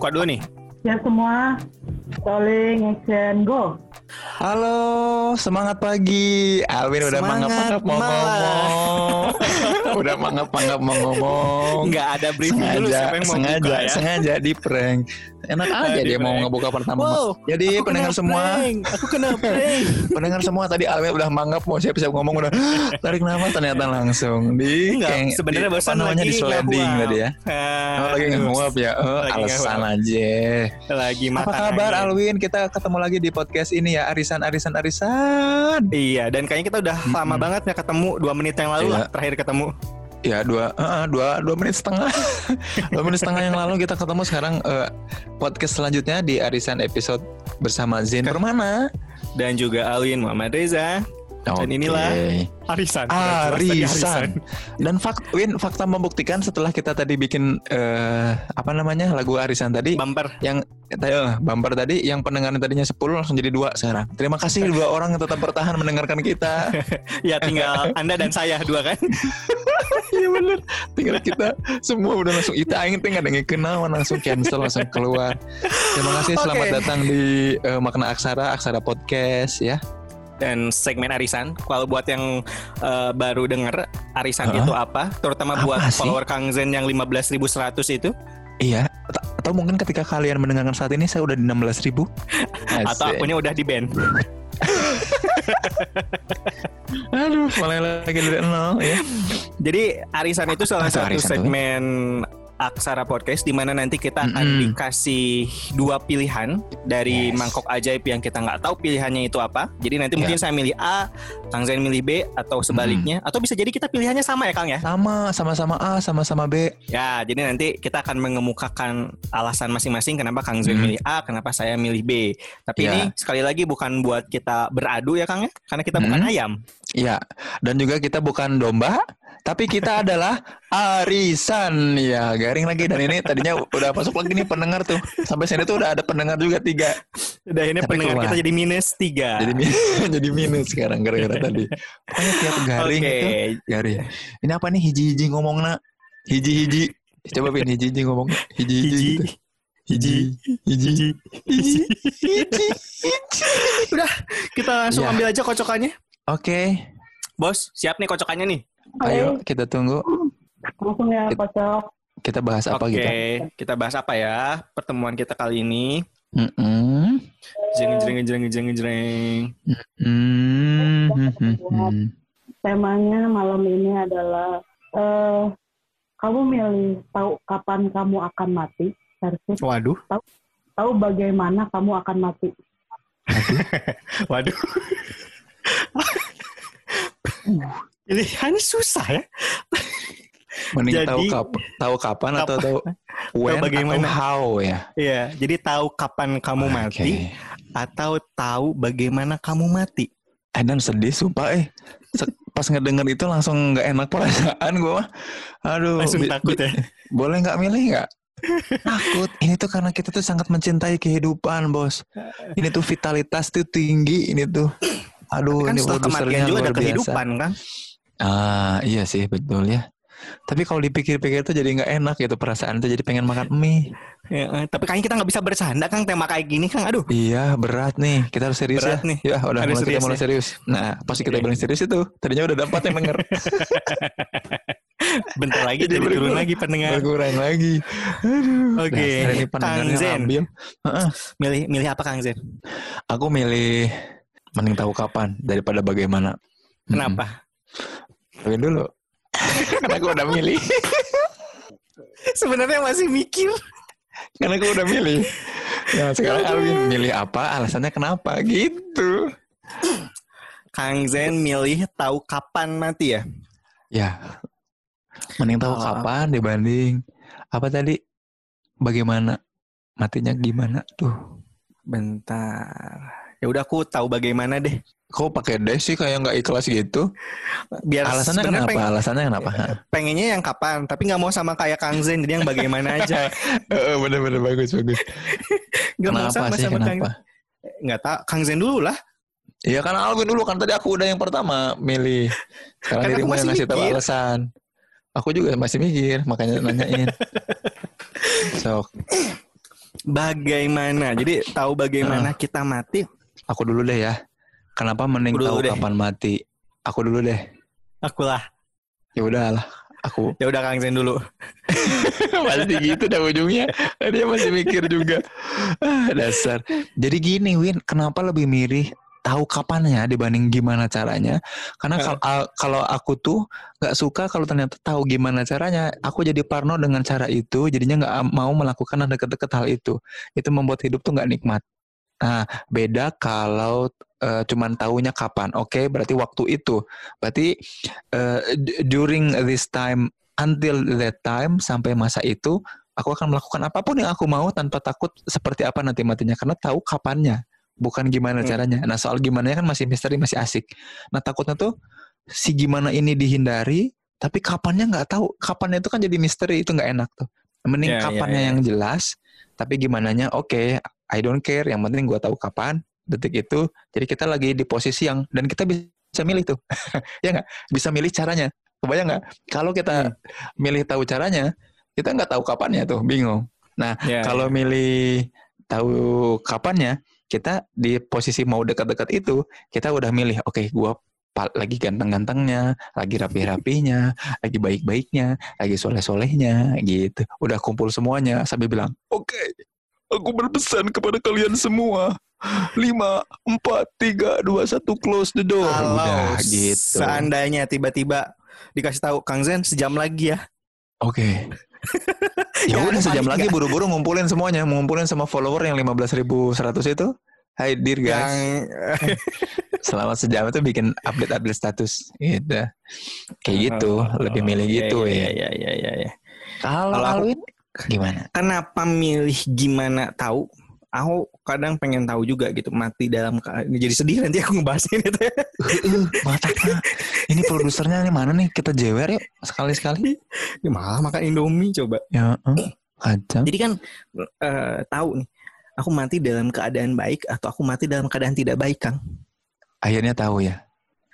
buka dulu nih. Ya semua, calling action go. Halo, semangat pagi. Alwin udah Semangat mangap-mangap mau malam. ngomong. udah mangap-mangap mau ngomong. Nggak ada briefing dulu sengaja, siapa yang mau sengaja, buka ya. sengaja di prank. Enak aja Di dia mau ngebuka pertama. Wow, Jadi aku pendengar semua, prank. Aku kena prank. pendengar semua tadi Alwin udah mangap mau siap-siap ngomong udah tarik nafas ternyata langsung di Enggak, sebenarnya barusan apa namanya di sliding tadi ya. Oh, lagi nguap ya. Oh, Lagi alasan aja. Lagi makan Apa kabar. Alwin? Kita ketemu lagi di podcast ini ya, arisan arisan arisan. Iya, dan kayaknya kita udah lama banget ya ketemu dua menit yang lalu Iya. lah terakhir ketemu. Ya dua, eh, dua, dua menit setengah, dua menit setengah yang lalu kita ketemu sekarang eh, podcast selanjutnya di arisan episode bersama Zen Permana. Dan juga Alwin Muhammad Reza. Dan inilah Arisan. Arisan. Dan fakt, Win, fakta membuktikan setelah kita tadi bikin eh, apa namanya lagu arisan tadi, Bumper. yang eh, bumper tadi yang pendengaran tadinya 10 langsung jadi dua sekarang. Terima kasih dua orang yang tetap bertahan mendengarkan kita. Ya tinggal Anda dan saya dua kan. Iya bener Tinggal kita semua udah langsung Ita aing teh nggak ada yang kenal langsung cancel langsung keluar. Terima kasih selamat Oke. datang di eh, Makna Aksara Aksara Podcast ya. dan segmen arisan. Kalau buat yang eh, baru denger arisan Hah? itu apa, terutama Apa buat sih? follower Kang Zen yang 15.100 itu, Iya. At- Atau mungkin ketika kalian mendengarkan saat ini saya udah di 16 ribu. atau akunnya udah di ban. Aduh, malah lagi dari nol ya. Jadi arisan itu salah Apa tuh satu arisan tuh? segmen Aksara Podcast di mana nanti kita akan Mm-mm. dikasih dua pilihan dari Yes. mangkok ajaib yang kita nggak tahu pilihannya itu apa. Jadi nanti Ya. mungkin saya milih A, Kang Zen milih B atau sebaliknya atau bisa jadi kita pilihannya sama ya Kang ya. Sama, sama-sama A, sama-sama B. Ya, jadi nanti kita akan mengemukakan alasan masing-masing kenapa Kang Zen Hmm. milih A, kenapa saya milih B. Tapi Ya. ini sekali lagi bukan buat kita beradu ya Kang ya, karena kita bukan Hmm. ayam. Iya. Dan juga kita bukan domba, tapi kita adalah arisan. Ya, garing lagi dan ini tadinya udah masuk lagi nih pendengar tuh. Sampai sini tuh udah ada pendengar juga tiga. Udah ini Tapi pendengar keluar. kita jadi minus tiga. Jadi min- jadi minus sekarang gara-gara tadi. Pokoknya tiap garing Oke. itu garing. Ini apa nih hiji-hiji ngomongna? Hiji-hiji. Coba Pin hiji-hiji ngomong. Hiji-hiji. Hiji. gitu. Hiji. Hiji. Hiji. Hiji. Udah, kita langsung Ya. ambil aja kocokannya. Oke, Bos, siap nih kocokannya nih. Ayo kita tunggu. langsung ya kocok. Kita bahas apa Oke, kita? kita bahas apa ya pertemuan kita kali ini? Mm-mm. Jeng jeng jeng jeng jeng. Hmm. Temanya malam ini adalah eh kamu milih tahu kapan kamu akan mati versus Waduh, tahu bagaimana kamu akan mati. waduh. Pilihannya susah ya. Mending Jadi- tahu kap tahu kapan atau tahu when bagaimana? atau how ya. Iya, jadi tahu kapan kamu mati Oke. atau tahu bagaimana kamu mati. Eh dan sedih sumpah eh. Pas ngedenger itu langsung nggak enak perasaan gue mah. Aduh. Langsung takut ya. Boleh nggak milih nggak? Takut. Ini tuh karena kita tuh sangat mencintai kehidupan, bos. Ini tuh vitalitas tuh tinggi ini tuh. Aduh, Kan ini setelah kematian juga ada biasa. kehidupan kan. Ah, iya sih betul ya. Tapi kalau dipikir-pikir tuh jadi nggak enak gitu perasaan tuh jadi pengen makan mie. Ya, eh, tapi kayaknya kita nggak bisa bercanda Kang tema kayak gini Kang. Aduh. Iya berat nih, kita harus serius Berat ya. nih. Ya udah Harus mulai kita serius mulai ya. serius. Nah pasti kita Oke. bilang serius itu, tadinya udah dapat yang denger. Bentar lagi Jadi jadi turun berkurang. lagi pendengar. Berkurang lagi. Aduh. Oke, dasar ini Kang Zen. Heeh. Milih milih apa Kang Zen? Aku milih mending tahu kapan daripada bagaimana. Kenapa? Kawin dulu. Karena aku udah milih. Sebenarnya masih mikir. Karena aku udah milih. Nah sekarang Alvin milih apa? Alasannya kenapa? Gitu. Kang Zen milih tahu kapan mati ya? Ya. Mending tahu Oh. kapan dibanding apa tadi? Bagaimana? Matinya gimana tuh? Bentar. Ya udah aku tahu bagaimana deh. Kok pakai deh sih kayak nggak ikhlas gitu? Biar Alasannya kenapa? peng- Alasannya kenapa? pengennya yang kapan, tapi nggak mau sama kayak Kang Zen, jadi yang bagaimana aja. Bener-bener bagus bagus. Mau Kenapa sama sih? sama Kang. Kenapa? Nggak tahu. Kang Zen dulu lah. Iya kan Alvin dulu kan tadi aku udah yang pertama milih. Sekarang dirimu yang ngasih tahu alasan. Aku juga masih mikir makanya nanyain. Sok. bagaimana. Jadi tahu bagaimana uh, kita mati. Aku dulu deh ya. Kenapa mending tahu deh. kapan mati? Aku dulu deh. Aku lah. Ya udahlah. Aku. Ya udah Kang Zen dulu. Pasti gitu dah ujungnya. Dia masih mikir juga. Ah, dasar. Jadi gini Win, kenapa lebih mirip tahu kapannya dibanding gimana caranya. Karena kalau kalau aku tuh nggak suka kalau ternyata tahu gimana caranya, aku jadi parno dengan cara itu, jadinya nggak mau melakukan deket-deket hal itu. Itu membuat hidup tuh nggak nikmat. Nah, beda kalau uh, cuman tahunya kapan. Oke, okay, berarti waktu itu. Berarti uh, during this time until that time sampai masa itu aku akan melakukan apa pun yang aku mau tanpa takut seperti apa nanti matinya karena tahu kapannya bukan gimana hmm. caranya. Nah soal gimana kan masih misteri masih asik. Nah takutnya tuh si gimana ini dihindari, tapi kapannya nggak tahu. Kapannya itu kan jadi misteri itu nggak enak tuh. Mending yeah, kapannya yeah, yeah. yang jelas, tapi gimana nya oke, okay, I don't care. Yang penting gue tahu kapan detik itu. Jadi kita lagi di posisi yang dan kita bisa milih tuh, ya nggak? Bisa milih caranya. Kebayang nggak? Kalau kita hmm. milih tahu caranya, kita nggak tahu kapannya tuh, bingung. Nah, yeah, kalau yeah. milih tahu kapannya, kita di posisi mau dekat-dekat itu kita udah milih oke okay, gue lagi ganteng-gantengnya, lagi rapi-rapinya, lagi baik-baiknya, lagi soleh-solehnya, gitu. Udah kumpul semuanya sambil bilang, oke, okay, aku berpesan kepada kalian semua, lima, empat, tiga, dua, satu, close the door. Kalau udah gitu. Seandainya tiba-tiba dikasih tahu Kang Zen sejam lagi ya. Oke. Okay. ya udah sejam lagi buru-buru ngumpulin semuanya, ngumpulin sama follower yang 15.100 itu. Hai dear guys. Yang... Selama sejam itu bikin update-update status gitu. Kayak oh, gitu, oh, lebih milih oh, gitu ya. Iya iya iya iya. Kalau Alwin gimana? Kenapa milih gimana tahu? Aku kadang pengen tahu juga gitu mati dalam jadi sedih nanti aku ngebahas ini tuh. Ini produsernya ini mana nih kita jewer yuk sekali sekali. Ya malah makan Indomie coba. Ya, uh, aja. Jadi kan uh, tahu nih aku mati dalam keadaan baik atau aku mati dalam keadaan tidak baik Kang. Akhirnya tahu ya.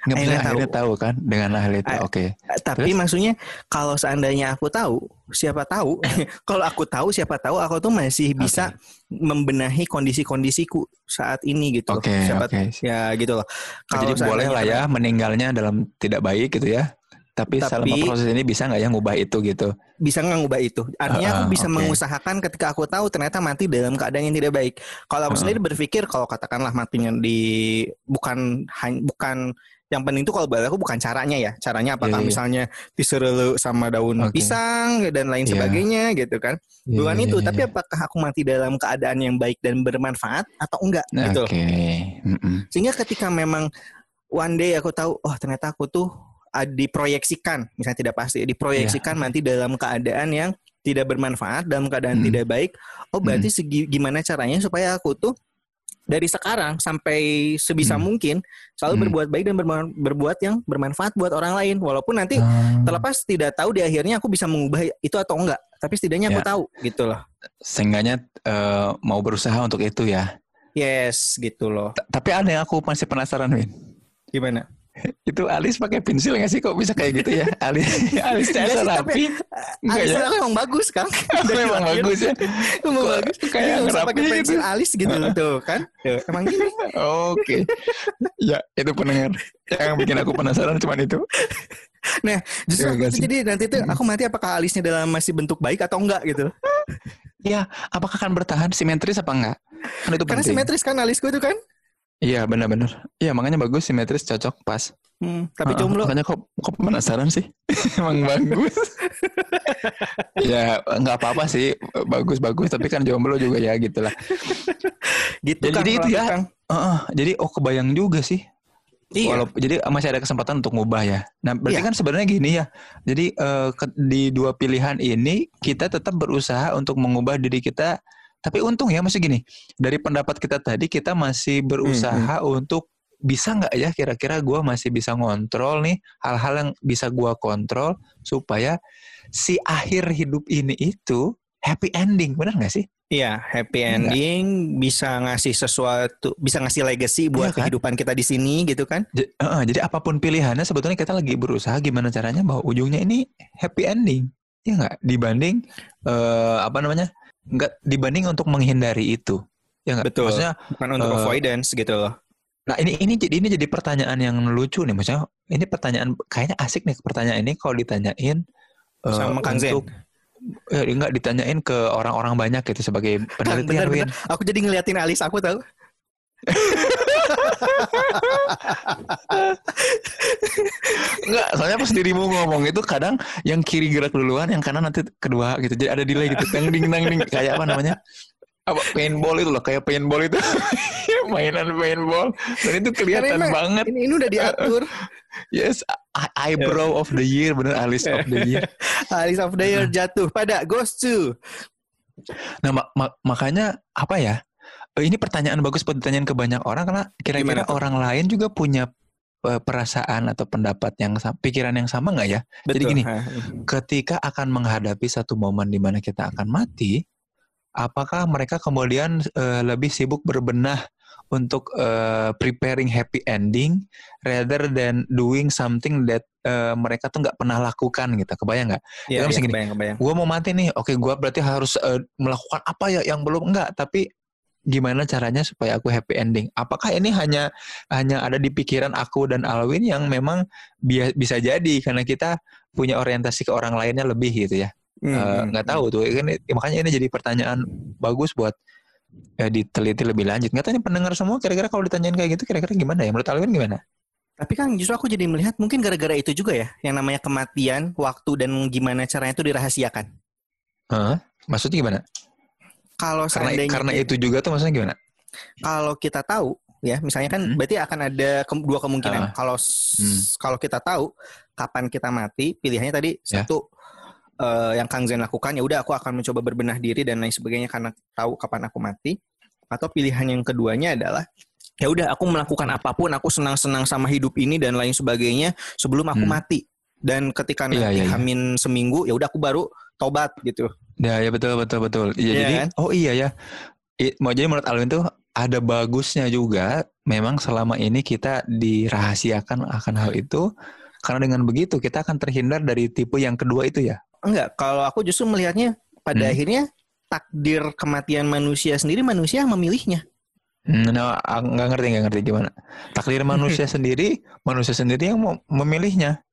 Nggak akhirnya, tahu. akhirnya tahu kan dengan ahli itu. Oke. Okay. Tapi Terus? maksudnya kalau seandainya aku tahu, siapa tahu? kalau aku tahu, siapa tahu aku tuh masih bisa okay. membenahi kondisi-kondisiku saat ini gitu. Oke. Okay, siapa okay. ya gitu loh. Kalau Jadi boleh lah ya meninggalnya dalam tidak baik gitu ya. Tapi, Tapi selama proses ini bisa nggak ya ngubah itu gitu? Bisa nggak ngubah itu? Artinya uh, aku bisa okay. mengusahakan ketika aku tahu ternyata mati dalam keadaan yang tidak baik. Kalau aku uh. sendiri berpikir kalau katakanlah matinya di bukan bukan yang penting tuh kalau buat aku bukan caranya ya caranya apakah yeah, yeah. misalnya diserelu sama daun okay. pisang dan lain yeah. sebagainya gitu kan yeah, bukan yeah, itu yeah, tapi yeah. apakah aku mati dalam keadaan yang baik dan bermanfaat atau enggak gitu okay. mm -mm. sehingga ketika memang one day aku tahu oh ternyata aku tuh diproyeksikan misalnya tidak pasti diproyeksikan yeah. nanti dalam keadaan yang tidak bermanfaat dalam keadaan mm. tidak baik oh berarti mm. segi gimana caranya supaya aku tuh dari sekarang sampai sebisa hmm. mungkin selalu hmm. berbuat baik dan berbuat yang bermanfaat buat orang lain walaupun nanti hmm. terlepas tidak tahu di akhirnya aku bisa mengubah itu atau enggak tapi setidaknya ya. aku tahu gitu loh seenggaknya uh, mau berusaha untuk itu ya yes gitu loh T tapi ada yang aku masih penasaran Win gimana itu alis pakai pensil nggak sih? Kok bisa kayak gitu ya? Alis alis cara rapi alis ya? emang bagus kan? Memang bagus ya. Emang bagus. kayak pakai gitu. pensil alis gitu tuh kan? Emang gini. Oke. Okay. ya itu pendengar. Yang bikin aku penasaran cuma itu. Nah justru aku, jadi nanti tuh aku mati apakah alisnya dalam masih bentuk baik atau enggak gitu? Ya apakah akan bertahan simetris apa enggak? Kan itu karena simetris kan alisku itu kan Iya benar-benar. Iya makanya bagus simetris cocok pas. Hmm, tapi uh, jomblo. Makanya kok kok penasaran sih. Emang bagus. ya nggak apa-apa sih bagus-bagus tapi kan jomblo juga ya gitulah. gitu jadi, kan, jadi itu ya. Uh, uh, jadi oh kebayang juga sih. Iya. Walaupun jadi masih ada kesempatan untuk ngubah ya. Nah, berarti iya. kan sebenarnya gini ya. Jadi uh, ke, di dua pilihan ini kita tetap berusaha untuk mengubah diri kita tapi untung ya masih gini, dari pendapat kita tadi kita masih berusaha hmm. untuk bisa nggak ya kira-kira gue masih bisa ngontrol nih hal-hal yang bisa gue kontrol supaya si akhir hidup ini itu happy ending, benar nggak sih? Iya, happy ending Enggak. bisa ngasih sesuatu, bisa ngasih legacy buat iya kan? kehidupan kita di sini gitu kan? J uh, jadi apa pun pilihannya sebetulnya kita lagi berusaha gimana caranya bahwa ujungnya ini happy ending, ya nggak? Dibanding uh, apa namanya? Nggak dibanding untuk menghindari itu. Ya nggak? Betul. Maksudnya Bukan untuk eh, avoidance gitu loh. Nah ini ini jadi ini jadi pertanyaan yang lucu nih maksudnya ini pertanyaan kayaknya asik nih pertanyaan ini kalau ditanyain eh, Sama Kang Zen. untuk eh, enggak ditanyain ke orang-orang banyak gitu sebagai penelitian Win. bener, bener. Aku jadi ngeliatin alis aku tahu. Enggak, soalnya pas dirimu ngomong itu kadang yang kiri gerak duluan, yang kanan nanti kedua gitu. Jadi ada delay gitu. Tang ding ding kayak apa namanya? Apa paintball itu loh, kayak paintball itu. Mainan paintball. Dan itu kelihatan Karena banget. Ini, ini udah diatur. Yes, eye- eyebrow of the year, bener alis of the year. alis of the year jatuh pada Ghost 2. Nah, ma- ma- makanya apa ya? Eh, Ini pertanyaan bagus buat ditanyain ke banyak orang karena kira-kira orang lain juga punya perasaan atau pendapat yang pikiran yang sama nggak ya? Jadi Betul. gini, Ha. ketika akan menghadapi satu momen di mana kita akan mati, apakah mereka kemudian eh, lebih sibuk berbenah untuk eh, preparing happy ending rather than doing something that eh, mereka tuh nggak pernah lakukan gitu? Kebayang nggak? Iya, gini, kebayang, kebayang. gue mau mati nih oke gue berarti harus eh, melakukan apa ya yang belum enggak tapi gimana caranya supaya aku happy ending? Apakah ini hanya hanya ada di pikiran aku dan Alwin yang memang bia- bisa jadi karena kita punya orientasi ke orang lainnya lebih gitu ya? Hmm, Eh, hmm. nggak tahu tuh. Kan makanya ini jadi pertanyaan bagus buat eh, diteliti lebih lanjut. Nggak tahu nih pendengar semua kira-kira kalau ditanyain kayak gitu kira-kira gimana ya? Menurut Alwin gimana? Tapi kan justru aku jadi melihat mungkin gara-gara itu juga ya, yang namanya kematian, waktu dan gimana caranya itu dirahasiakan. Hah? maksudnya gimana Kalau karena seandainya karena itu juga tuh maksudnya gimana kalau kita tahu ya, misalnya kan Hmm. berarti akan ada ke- dua kemungkinan. Ah. Kalau Hmm. kalau kita tahu kapan kita mati, pilihannya tadi Ya. satu eh, yang Kang Zen lakukan ya udah aku akan mencoba berbenah diri dan lain sebagainya karena tahu kapan aku mati. Atau pilihan yang keduanya adalah ya udah aku melakukan apa pun, aku senang-senang sama hidup ini dan lain sebagainya sebelum aku Hmm. mati. Dan ketika Iya, nanti iya, iya. hamin seminggu ya udah aku baru tobat gitu. Ya, ya betul betul betul. Iya Iya jadi kan? oh iya ya. I- mau jadi menurut Alwin tuh ada bagusnya juga memang selama ini kita dirahasiakan akan hal itu karena dengan begitu kita akan terhindar dari tipe yang kedua itu ya. Enggak, kalau aku justru melihatnya pada Hmm. akhirnya takdir kematian manusia sendiri manusia yang memilihnya. Hmm, Nah, ah, nggak ngerti nggak ngerti gimana. Takdir manusia sendiri, manusia sendiri yang memilihnya.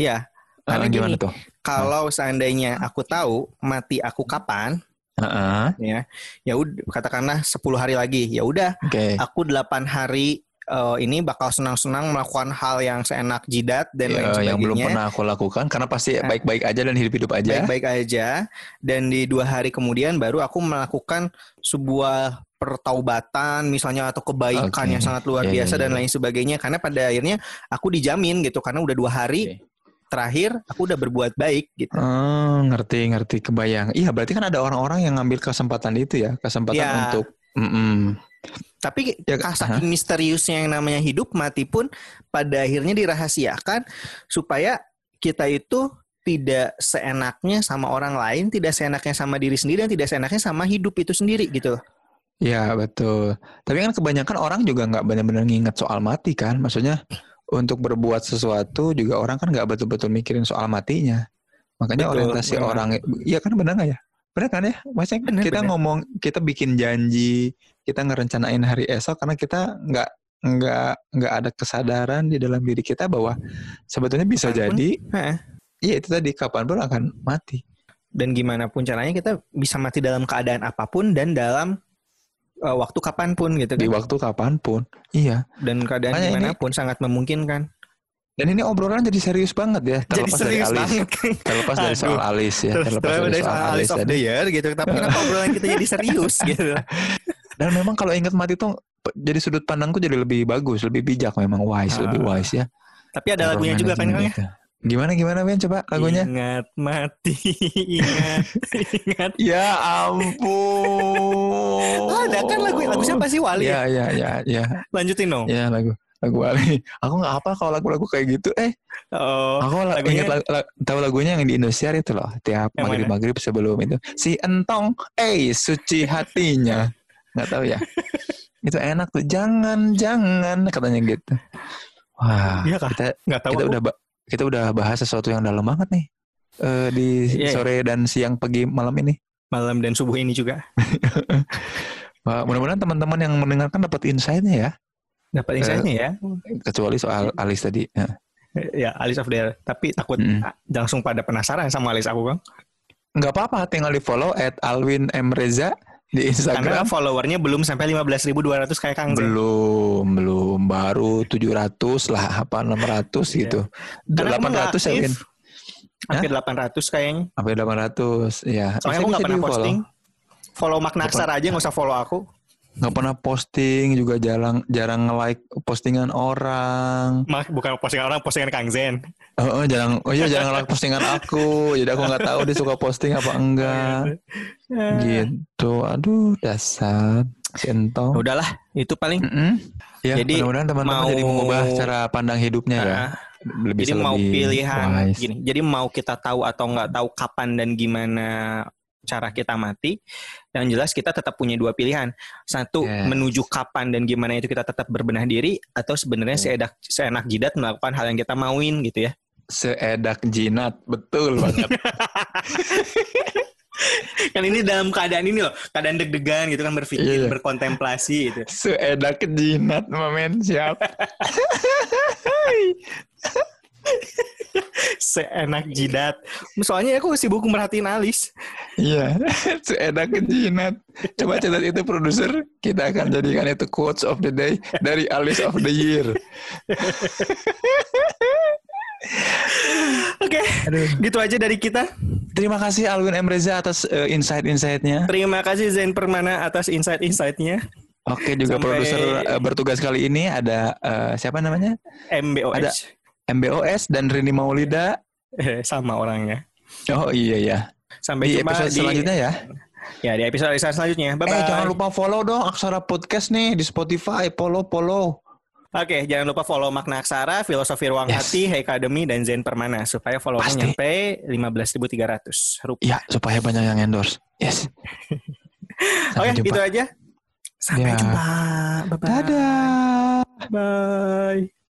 Iya, Ah, Karena gimana gini, tuh? Kalau seandainya aku tahu mati aku kapan, Heeh, ya, ya udah katakanlah 10 hari lagi, ya udah Oke. aku 8 hari eh, ini bakal senang-senang melakukan hal yang seenak jidat dan lain Ya, sebagainya. yang belum pernah aku lakukan karena pasti Ah. baik-baik aja dan hidup-hidup aja. baik-baik aja dan di dua hari kemudian baru aku melakukan sebuah pertaubatan misalnya atau kebaikan Oke. yang sangat luar Ya, ya, biasa ya, dan ya. lain sebagainya karena pada akhirnya aku dijamin gitu karena udah dua hari terakhir aku udah berbuat baik gitu Oh, ngerti ngerti kebayang. Iya, berarti kan ada orang-orang yang ngambil kesempatan itu ya, kesempatan Ya. untuk Mm-mm. tapi Ya, saking misteriusnya yang namanya hidup mati pun pada akhirnya dirahasiakan supaya kita itu tidak seenaknya sama orang lain, tidak seenaknya sama diri sendiri dan tidak seenaknya sama hidup itu sendiri gitu. Ya betul. Tapi kan kebanyakan orang juga nggak benar-benar nginget soal mati kan. Maksudnya untuk berbuat sesuatu juga orang kan nggak betul-betul mikirin soal matinya. Makanya Betul, orientasi benar. orang, iya kan benar nggak ya? Benar kan ya? Maksudnya Benar, kita benar. ngomong, kita bikin janji, kita ngerencanain hari esok karena kita nggak nggak nggak ada kesadaran di dalam diri kita bahwa sebetulnya bisa Kapan pun, jadi, iya itu tadi kapan pun akan mati. Dan gimana pun caranya kita bisa mati dalam keadaan apa pun dan dalam uh, waktu kapan pun gitu Di kan. waktu kapan pun. Iya. Dan keadaan Makanya ini- gimana pun sangat memungkinkan. Dan ini obrolan jadi serius banget ya. Jadi Terlepas dari serius alis. banget. Terlepas dari soal alis ya. Terlepas terus dari dari soal alis of the Year gitu. Tapi kenapa obrolan kita jadi serius gitu? Dan memang kalau ingat mati tuh jadi sudut pandangku jadi lebih bagus, lebih bijak memang wise, Ah. lebih wise ya. Tapi ada lagunya juga kan Kang ya? Gimana gimana Ben coba lagunya? Ingat mati, ingat, ingat. Ya ampun. Ada kan lagu lagu siapa sih Wali? Ya ya ya ya Lanjutin dong. ya lagu lagu Wali. Aku nggak apa kalau lagu-lagu kayak gitu. Eh, Oh, aku la- lagunya- ingat lagu, la- tahu lagunya yang di Indosiar itu loh. Tiap Yang maghrib maghrib sebelum itu. Si Entong, eh suci hatinya. Nggak tahu ya. itu enak tuh. Jangan jangan katanya gitu. Wah, Iya kah? kita nggak tahu. kita aku. udah kita udah bahas sesuatu yang dalam banget nih Eh, di Iya, iya. sore dan siang pagi malam ini malam dan subuh ini juga. Mudah-mudahan teman-teman yang mendengarkan dapat insight-nya ya. Dapat insight-nya ya. Kecuali soal alis tadi. Ya. Ya, alis of there. Tapi takut Mm. langsung pada penasaran sama alis aku, Bang. Nggak apa-apa, tinggal di follow at Alwin M. Reza di Karena Instagram. followernya belum sampai 15.200 kayak Kang. Belum, belum. Baru 700 lah, apa 600 gitu. Iya. Karena aku nggak 800 ya. Win? Hampir 800 kayaknya. Sampai 800, ya. Soalnya aku nggak bisa pernah posting. Follow Maknaksar aja nggak usah follow aku. Nggak pernah posting, juga jarang jarang nge-like postingan orang. Mak bukan postingan orang, postingan Kang Zen. Oh, oh, jarang, oh iya jarang nge-like postingan aku. Jadi aku nggak tahu dia suka posting apa enggak. Gitu. Aduh, dasar. Centong. Udahlah, itu paling. Mm-mm. Ya, Jadi, mudah-mudahan teman-teman mau- jadi mengubah cara pandang hidupnya ya. Nah, Lebih jadi mau pilihan wise. gini. Jadi mau kita tahu atau nggak tahu kapan dan gimana cara kita mati. Yang jelas kita tetap punya dua pilihan. Satu Yes. menuju kapan dan gimana itu kita tetap berbenah diri atau sebenarnya seenak seenak jidat melakukan hal yang kita mauin gitu ya. Seedak jinat, betul banget. Kan ini dalam keadaan ini loh, keadaan deg-degan gitu kan berpikir, Iya. berkontemplasi gitu. Seedak jinat, mamen siap. Seenak jidat. Soalnya aku sibuk merhatiin alis. Iya, seedak jinat. Coba catat itu produser, kita akan jadikan itu quotes of the day dari Alice of the Year. Oke, gitu aja dari kita. Terima kasih Alwin M. Reza atas eh, insight-insightnya. Terima kasih Zain Permana atas insight-insightnya. Oke, juga Sampai- produser eh, bertugas kali ini ada eh, siapa namanya? MBOS. Ada. MBOS dan Rini Maulida. Eh, sama orangnya. Oh iya ya. Sampai Di episode di selanjutnya ya. ya di episode selanjutnya. Bye bye. Eh jangan lupa follow dong Aksara Podcast nih di Spotify. Follow, follow. Oke, jangan lupa follow Makna Aksara, Filosofi Ruang Yes. Hati, Hey Academy dan Zen Permana supaya followernya nyampe 15.300 rupiah. Iya, supaya banyak yang endorse. Yes. Oke, jumpa. itu aja. Sampai Ya. jumpa. Bye bye. Dadah. Bye.